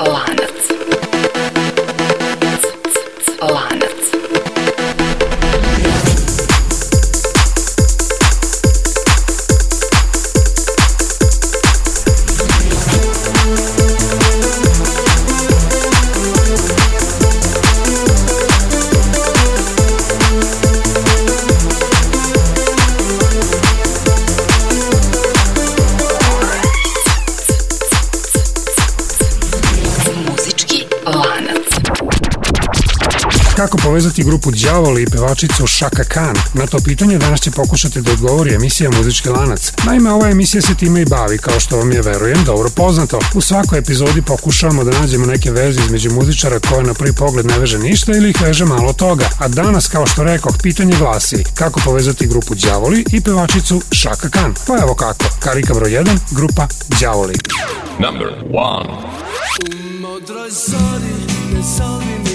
alive. povezati grupu Đavola i pevačicu Shaka Khan? Na to pitanje danas će pokušati da odgovori emisija Muzički lanac. Naime, ova emisija se time i bavi, kao što vam je, verujem, dobro poznato. U svakoj epizodi pokušavamo da nađemo neke veze između muzičara koje na prvi pogled ne veže ništa ili ih veže malo toga. A danas, kao što rekoh, pitanje glasi kako povezati grupu Đavoli i pevačicu Shaka Khan. Pa evo kako. Karika broj 1, grupa Đavoli. Number 1 U um modroj zori ne sami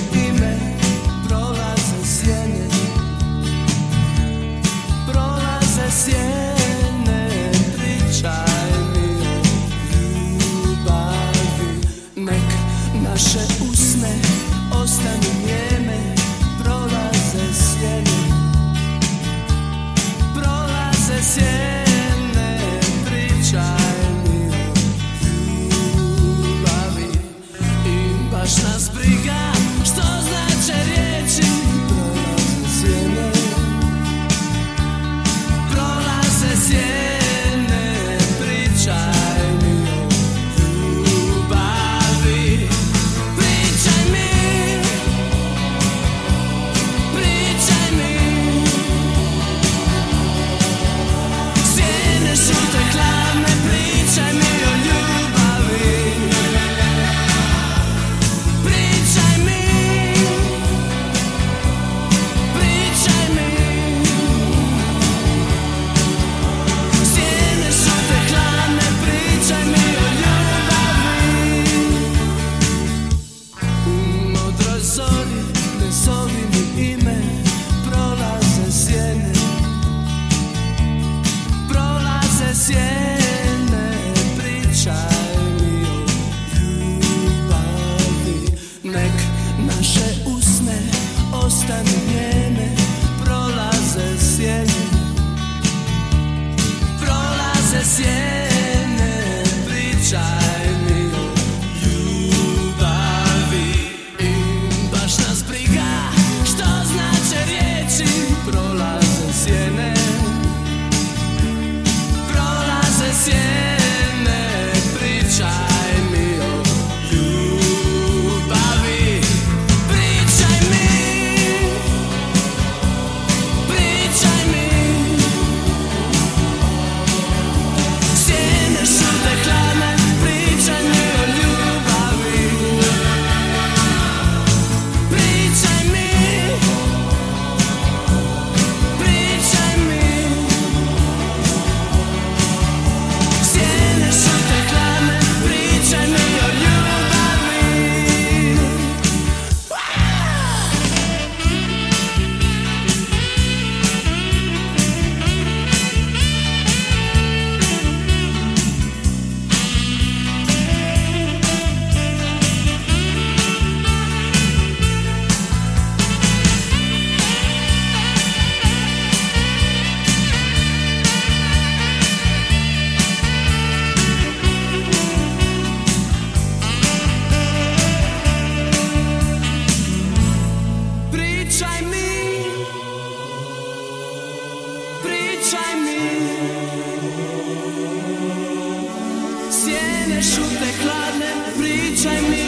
šute hladne, pričaj mi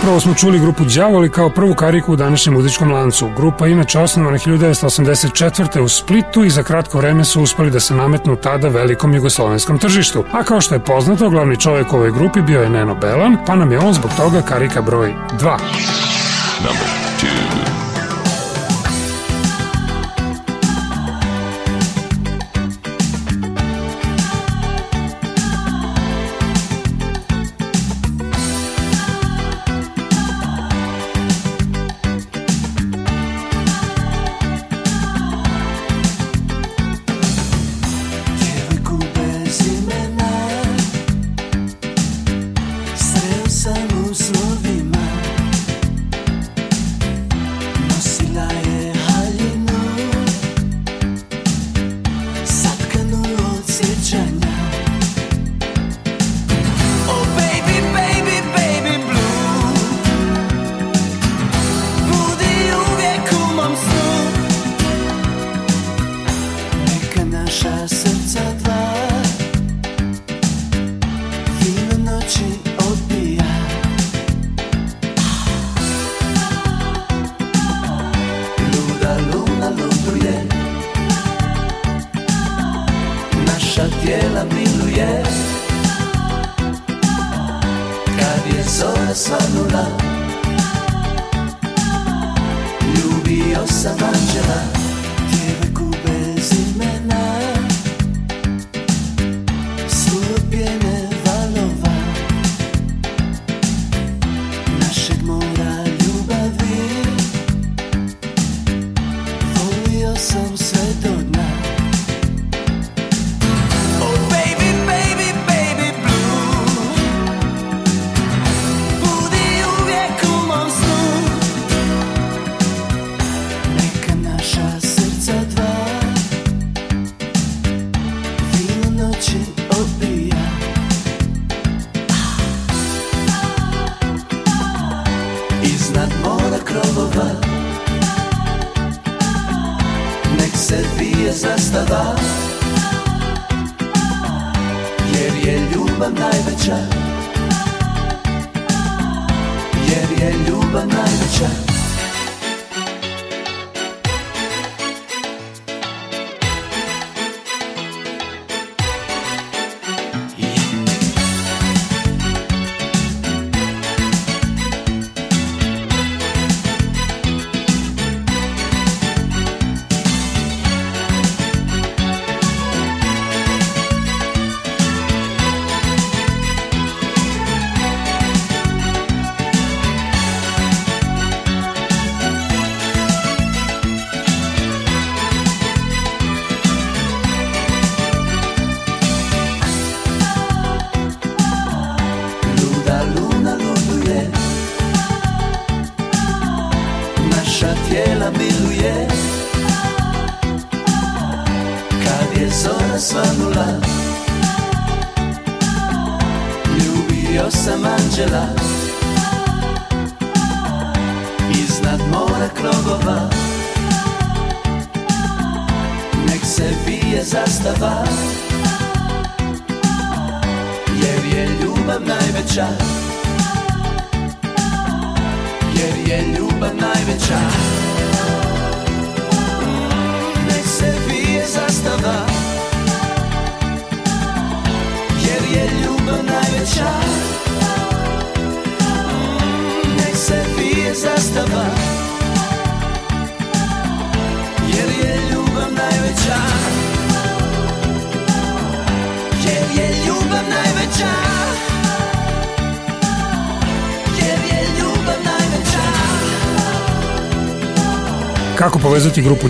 Upravo smo čuli grupu Đavoli kao prvu kariku u današnjem muzičkom lancu. Grupa inače osnovana 1984. u Splitu i za kratko vreme su uspeli da se nametnu tada velikom jugoslovenskom tržištu. A kao što je poznato, glavni čovek u ovoj grupi bio je Neno Belan, pa nam je on zbog toga karika broj 2. Number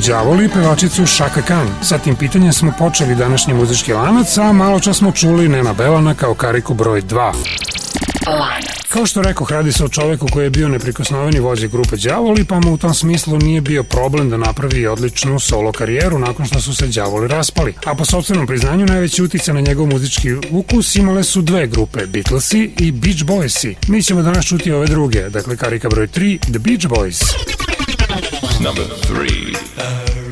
Đavoli i pevačicu Shaka Khan. Sa tim pitanjem smo počeli današnji muzički lanac, a malo čas smo čuli Nena Belana kao kariku broj 2. Lanac. Kao što rekao, radi se o čoveku koji je bio neprikosnoveni vođe grupe Đavoli, pa mu u tom smislu nije bio problem da napravi odličnu solo karijeru nakon što su se Đavoli raspali. A po sobstvenom priznanju, najveći utice na njegov muzički ukus imale su dve grupe, Beatlesi i Beach Boysi. Mi ćemo danas čuti ove druge, dakle karika broj 3, The Beach Boys. Number three. Uh,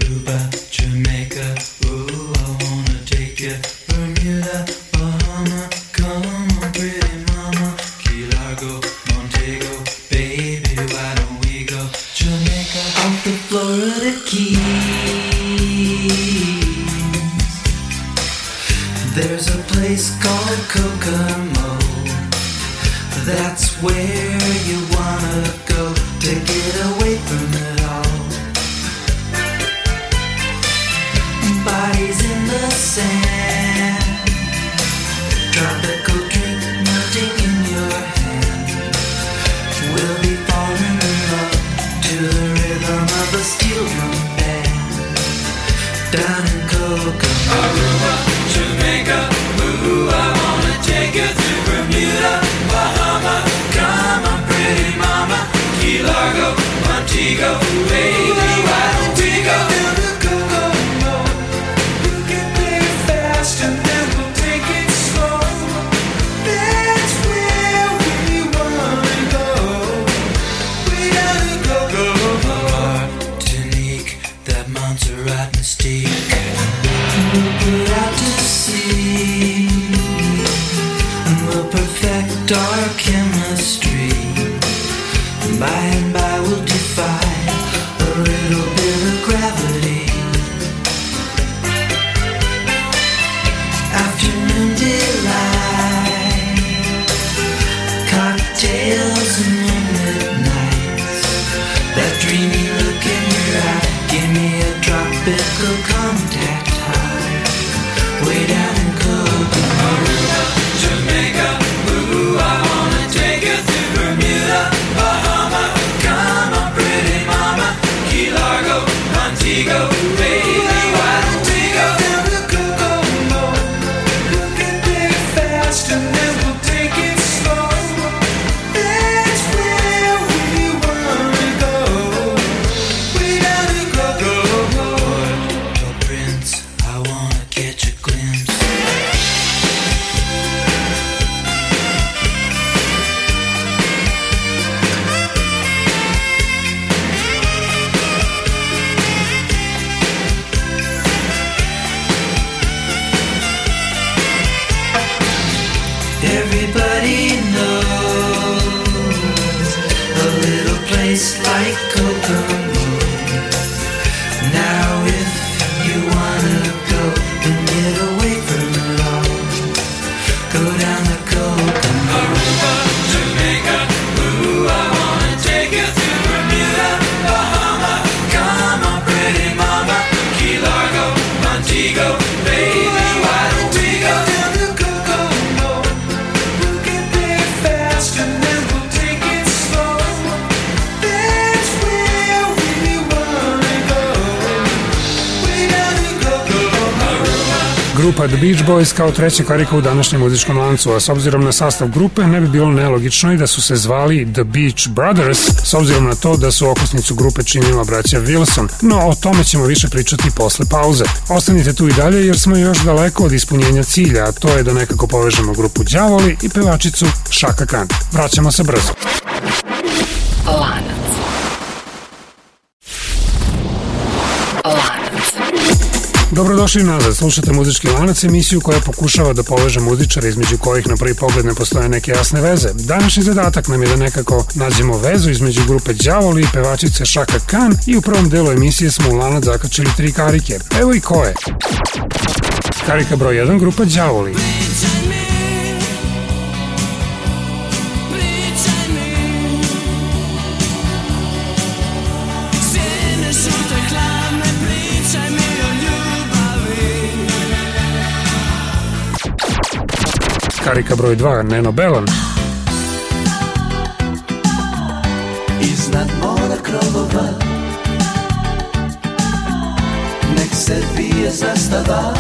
Oasis kao treća karika u današnjem muzičkom lancu, a s obzirom na sastav grupe ne bi bilo nelogično i da su se zvali The Beach Brothers, s obzirom na to da su okosnicu grupe činila braća Wilson, no o tome ćemo više pričati posle pauze. Ostanite tu i dalje jer smo još daleko od ispunjenja cilja, a to je da nekako povežemo grupu Đavoli i pevačicu Shaka Khan. Vraćamo se brzo. Lanac. Lanac. Dobrodošli nazad, da slušate Muzički lanac, emisiju koja pokušava da poveže muzičare između kojih na prvi pogled ne postoje neke jasne veze. Današnji zadatak nam je da nekako nađemo vezu između grupe Đavoli i pevačice Šaka Khan i u prvom delu emisije smo u lanac zakačili tri karike. Evo i koje. Karika broj 1, grupa Đavoli. Đavoli. Karika broj 2, Neno Belan. Iznad mora krovova Nek se bije zastava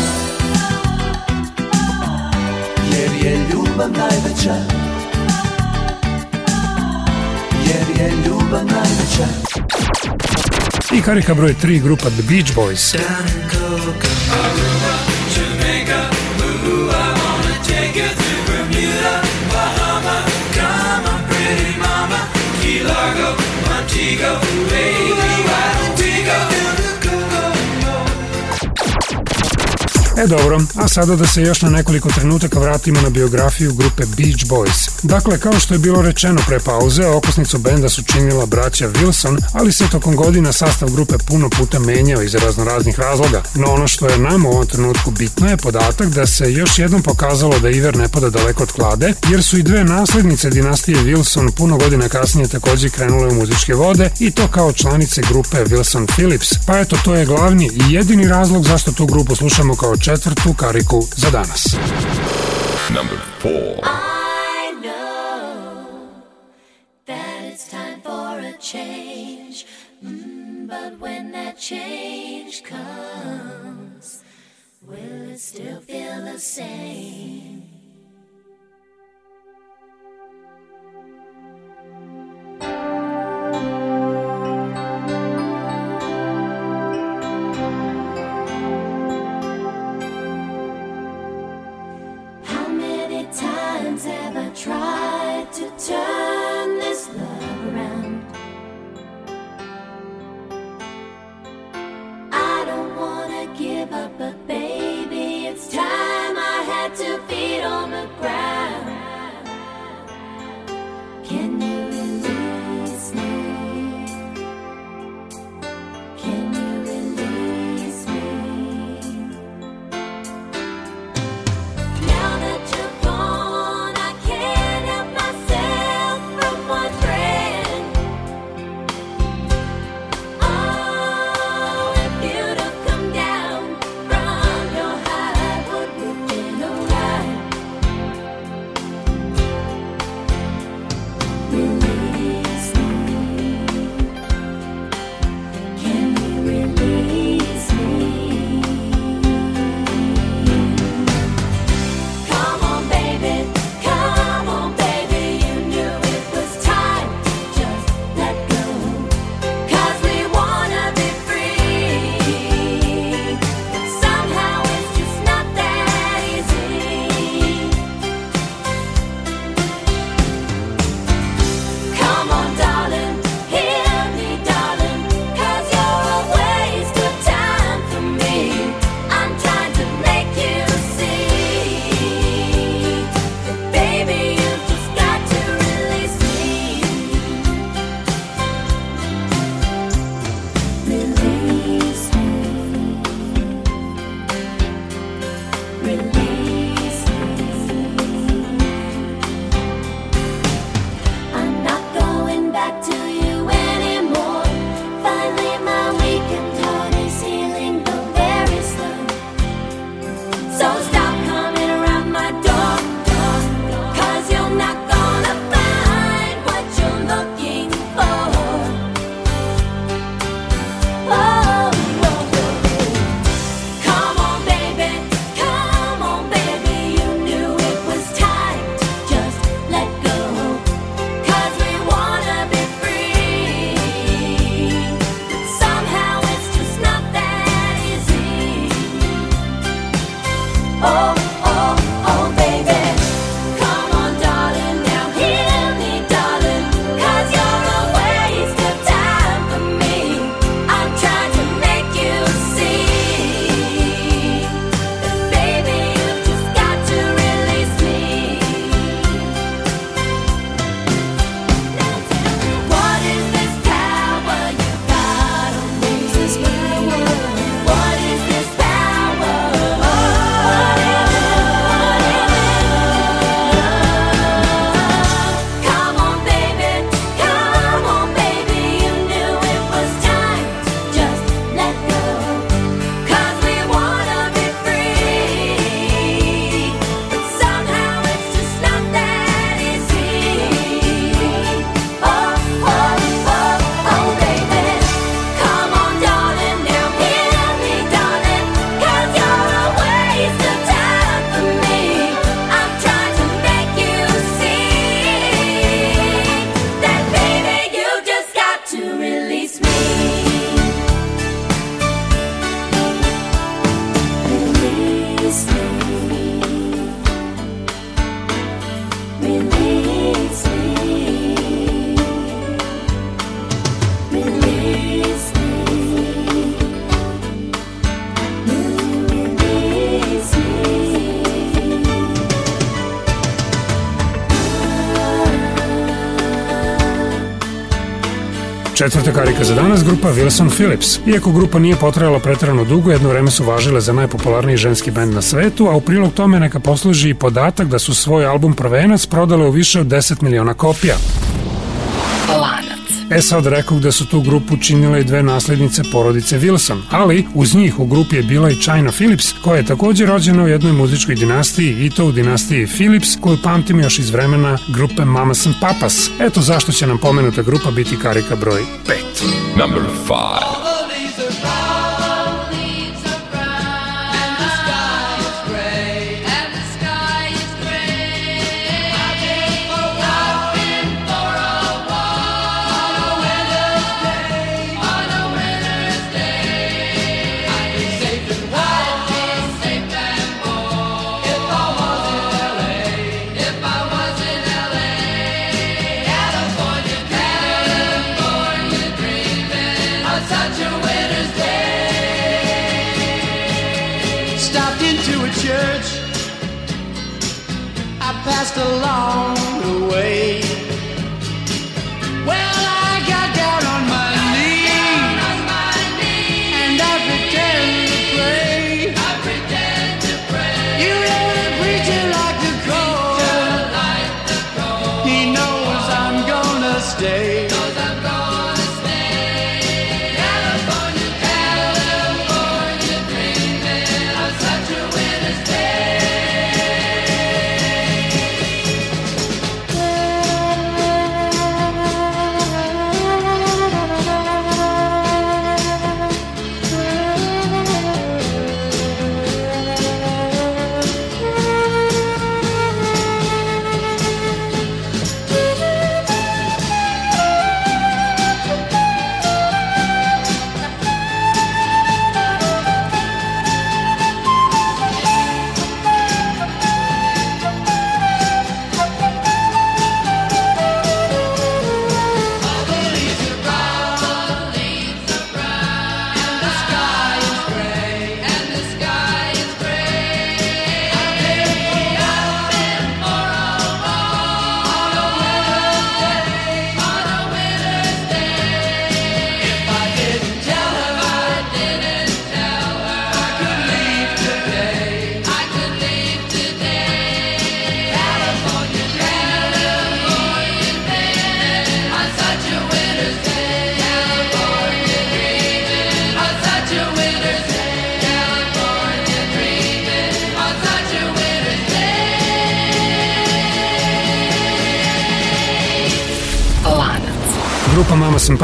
Jer je ljubav najveća Jer je ljubav najveća I karika broj 3, grupa The Beach Boys. Down E dobro, a sada da se još na nekoliko trenutaka vratimo na biografiju grupe Beach Boys. Dakle, kao što je bilo rečeno pre pauze, okosnicu benda su činila braća Wilson, ali se tokom godina sastav grupe puno puta menjao iz raznoraznih razloga. No ono što je nam u ovom trenutku bitno je podatak da se još jednom pokazalo da Iver ne pada daleko od klade, jer su i dve naslednice dinastije Wilson puno godina kasnije takođe krenule u muzičke vode i to kao članice grupe Wilson Phillips. Pa eto, to je glavni i jedini razlog zašto tu grupu slušamo kao četvrtu kariku za danas. Number four. I know that it's time for a change, mm, but when that change comes, will it still feel the same? Četvrta karika za danas grupa Wilson Phillips. Iako grupa nije potrajala pretrano dugo, jedno vreme su važile za najpopularniji ženski bend na svetu, a u prilog tome neka posluži i podatak da su svoj album Prvenac prodale u više od 10 miliona kopija. E sad rekao da su tu grupu činile dve naslednice porodice Wilson, ali uz njih u grupi je bila i China Phillips, koja je takođe rođena u jednoj muzičkoj dinastiji i to u dinastiji Phillips, koju pamtim još iz vremena grupe Mamas and Papas. Eto zašto će nam pomenuta grupa biti karika broj 5. Number 5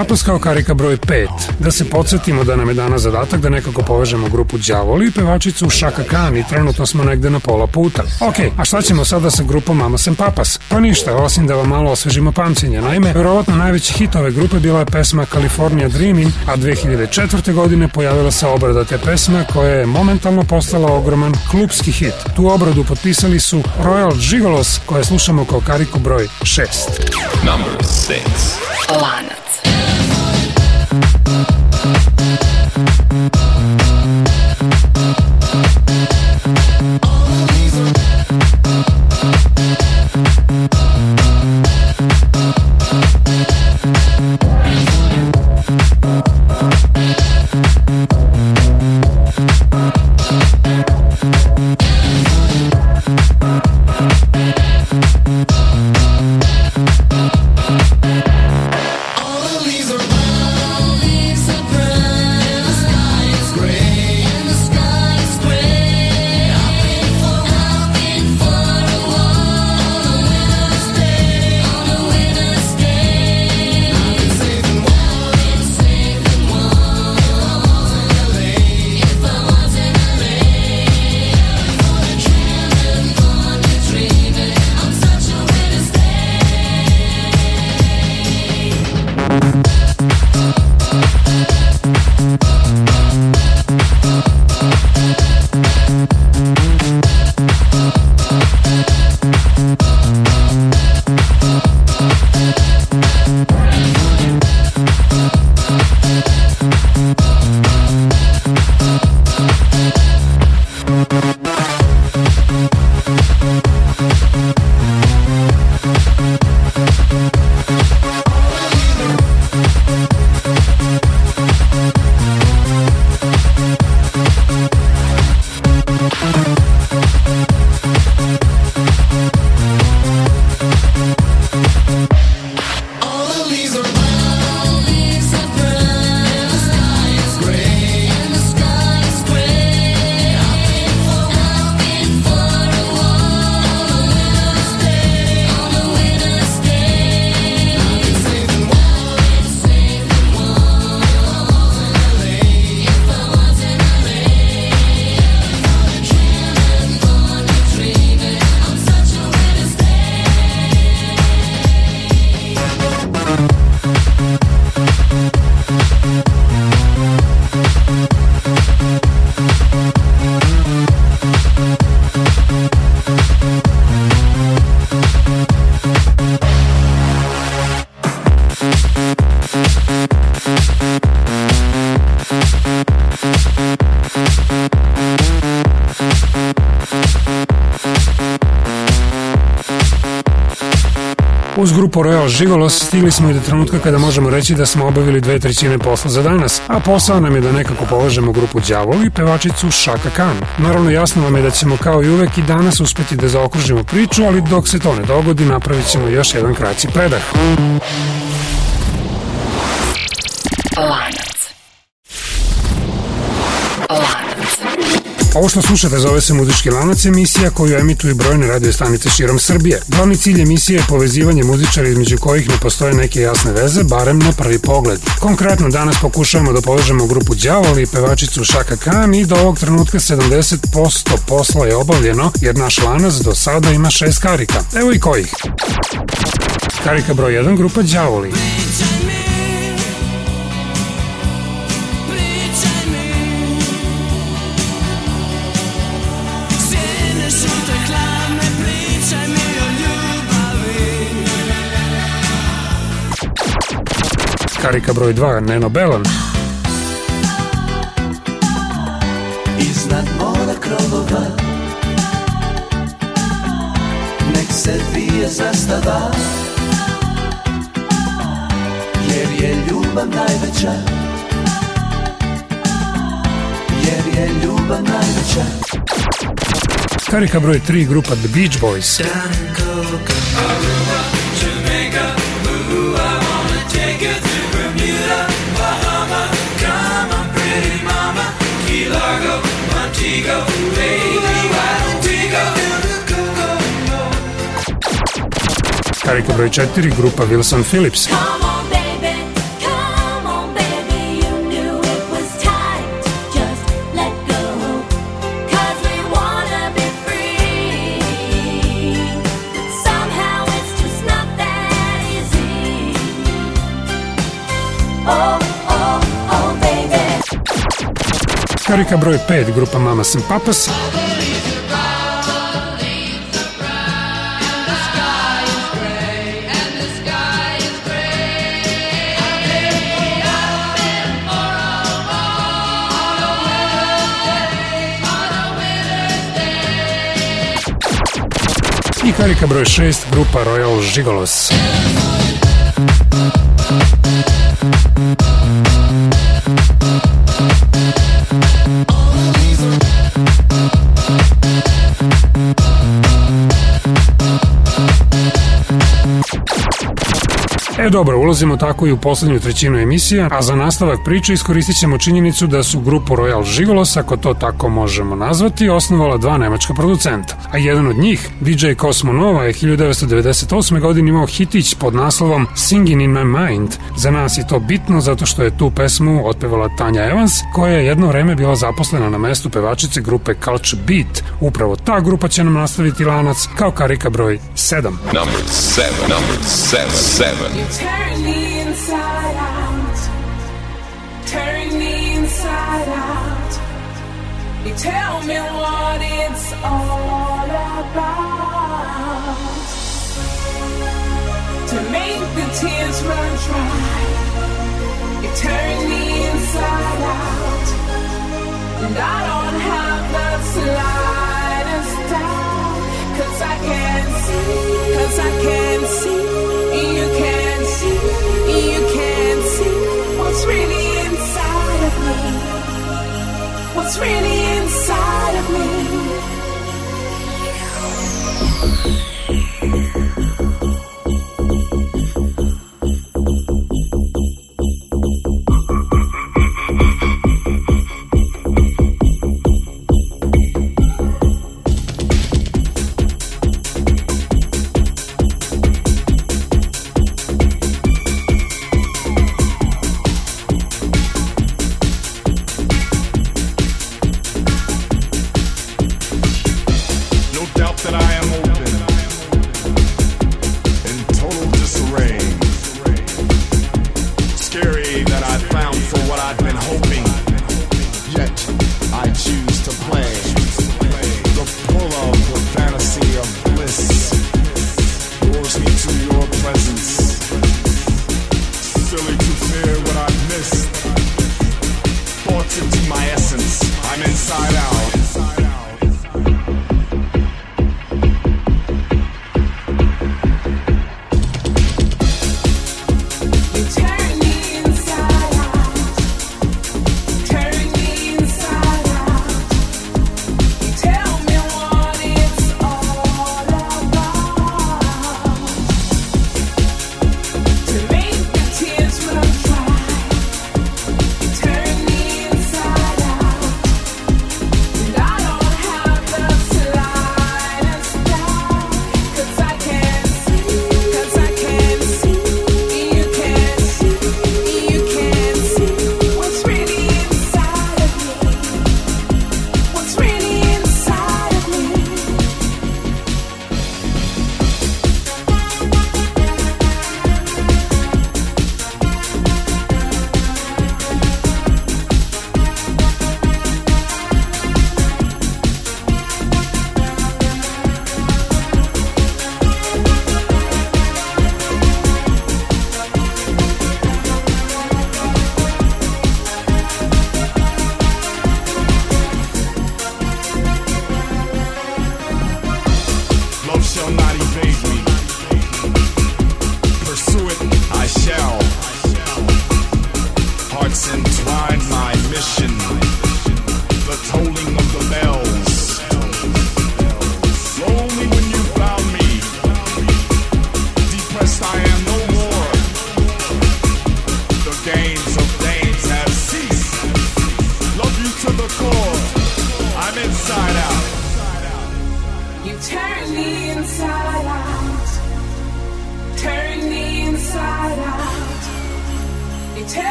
Status kao karika broj 5. Da se podsjetimo da nam je danas zadatak da nekako povežemo grupu Đavoli i pevačicu Šaka Khan i trenutno smo negde na pola puta. Ok, a šta ćemo sada sa grupom Mama Sam Papas? Pa ništa, osim da vam malo osvežimo pamćenje. Naime, verovatno najveći hit ove grupe bila je pesma California Dreaming, a 2004. godine pojavila se obrada te pesme koja je momentalno postala ogroman klubski hit. Tu obradu potpisali su Royal Gigolos koje slušamo kao kariku broj 6. Number 6. Lanac. Uz grupu Royal Žigolos stigli smo i do trenutka kada možemo reći da smo obavili dve trećine posla za danas, a posao nam je da nekako povežemo grupu Đavol i pevačicu Shaka Khan. Naravno jasno vam je da ćemo kao i uvek i danas uspeti da zaokružimo priču, ali dok se to ne dogodi napravit ćemo još jedan kraći predah. Lanac. Lanac. Ovo što slušate zove se Muzički lanac emisija koju emituju brojne radio stanice širom Srbije. Glavni cilj emisije je povezivanje muzičara između kojih ne postoje neke jasne veze, barem na prvi pogled. Konkretno danas pokušavamo da povežemo grupu Đavol i pevačicu Šaka Khan i do ovog trenutka 70% posla je obavljeno jer naš lanac do sada ima šest karika. Evo i kojih. Karika broj 1 grupa Đavoli. Pričaj Karika broj 2, Neno Belan. Iznad mora krovova Nek se vije zastava Jer je ljubav najveća Jer je ljubav najveća Karika broj 3, grupa The Beach Boys. Tango, Lago, Montego, baby, why don't we go? Karika broj 4, grupa Wilson Phillips. Come on. Carika broj 5 grupa Mama Sam Papas. I karika broj 6, grupa Royal Gigolos. E dobro, ulazimo tako i u poslednju trećinu emisije, a za nastavak priče iskoristit ćemo činjenicu da su grupu Royal Žigolos, ako to tako možemo nazvati, osnovala dva nemačka producenta. A jedan od njih, DJ Cosmo Nova, je 1998. godine imao hitić pod naslovom Singing in my mind. Za nas je to bitno zato što je tu pesmu otpevala Tanja Evans, koja je jedno vreme bila zaposlena na mestu pevačice grupe Culture Beat. Upravo ta grupa će nam nastaviti lanac kao karika broj 7. Number 7, number 7, 7. Turn me inside out. Turn me inside out. You tell me what it's all about. To make the tears run dry. You turn me inside out. And I don't have the slightest Cause I can see, cause I can see, you can What's really inside of me? What's really inside of me?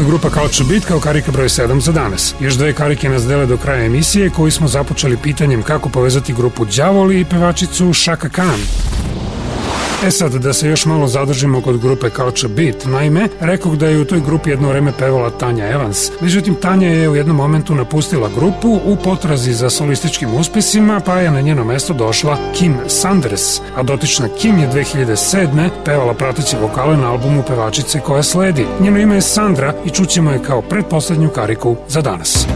Muzička grupa Kauča Beat kao karika broj 7 za danas. Još dve karike nas dele do kraja emisije koji smo započeli pitanjem kako povezati grupu Đavoli i pevačicu Shaka Khan. E sad, da se još malo zadržimo kod grupe Couch Beat. Naime, rekog da je u toj grupi jedno vreme pevala Tanja Evans. Međutim, Tanja je u jednom momentu napustila grupu u potrazi za solističkim uspesima, pa je na njeno mesto došla Kim Sanders, a dotična Kim je 2007. pevala prateće vokale na albumu pevačice koja sledi. Njeno ime je Sandra i čućemo je kao predposlednju kariku za danas.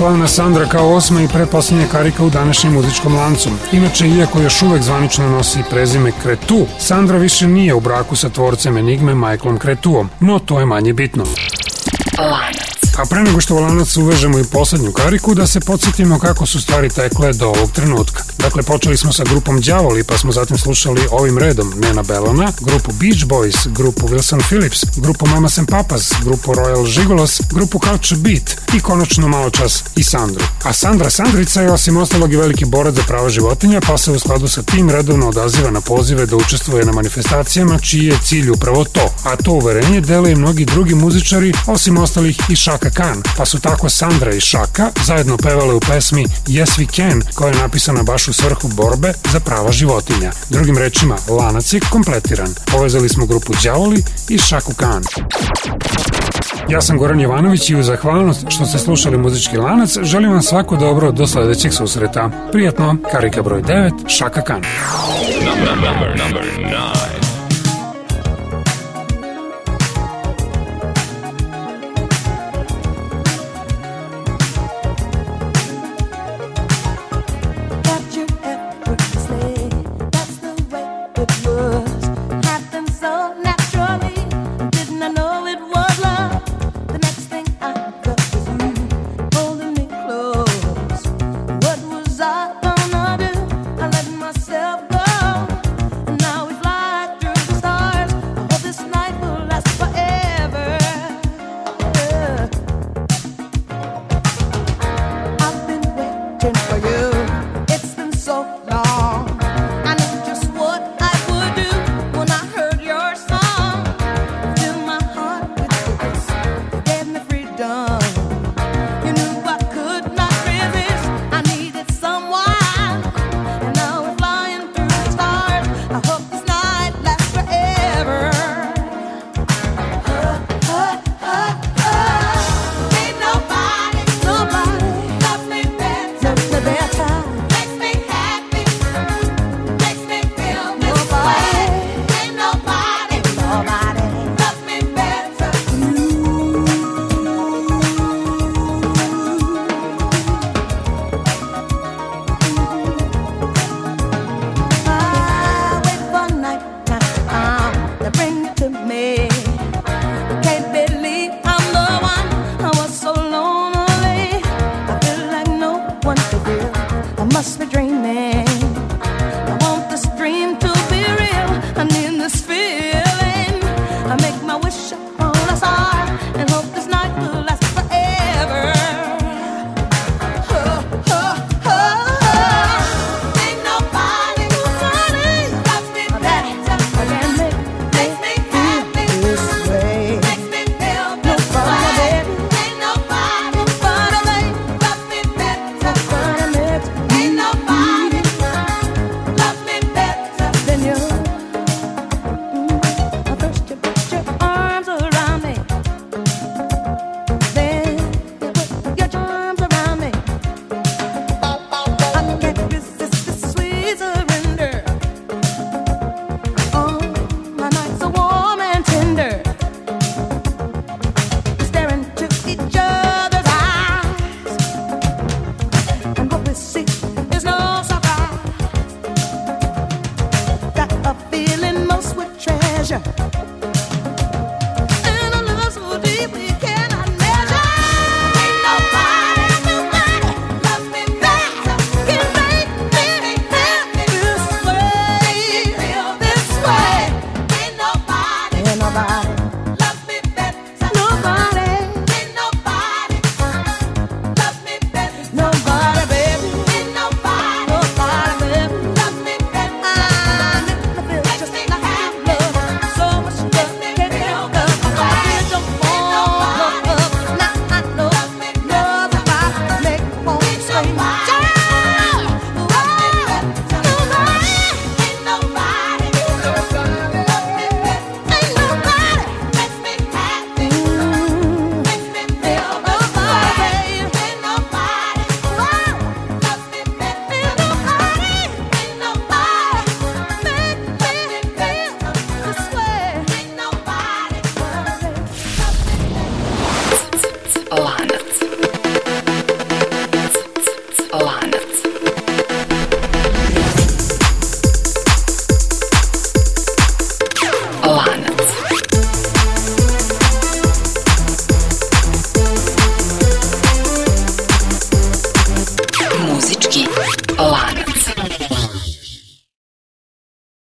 slavna Sandra kao osma i preposlednja karika u današnjem muzičkom lancu. Inače, iako još uvek zvanično nosi prezime Kretu, Sandra više nije u braku sa tvorcem Enigme Michaelom Kretuom, no to je manje bitno. Lana. A pre nego što volanac uvežemo i poslednju kariku, da se podsjetimo kako su stvari tekle do ovog trenutka. Dakle, počeli smo sa grupom Đavoli, pa smo zatim slušali ovim redom Nena Belona, grupu Beach Boys, grupu Wilson Phillips, grupu Mamas and Papas, grupu Royal Gigolos, grupu Culture Beat i konačno malo čas i Sandru. A Sandra Sandrica je osim ostalog i veliki borac za prava životinja, pa se u skladu sa tim redovno odaziva na pozive da učestvuje na manifestacijama čiji je cilj upravo to, a to uverenje dele i mnogi drugi muzičari, osim ostalih i šak Šaka Khan, pa su tako Sandra i Šaka zajedno pevale u pesmi Yes We Can, koja je napisana baš u svrhu borbe za prava životinja. Drugim rečima, lanac je kompletiran. Povezali smo grupu Đavoli i Šaku Khan. Ja sam Goran Jovanović i u zahvalnost što ste slušali muzički lanac želim vam svako dobro do sledećeg susreta. Prijatno, karika broj 9, Šaka Khan. Number, number, number nine.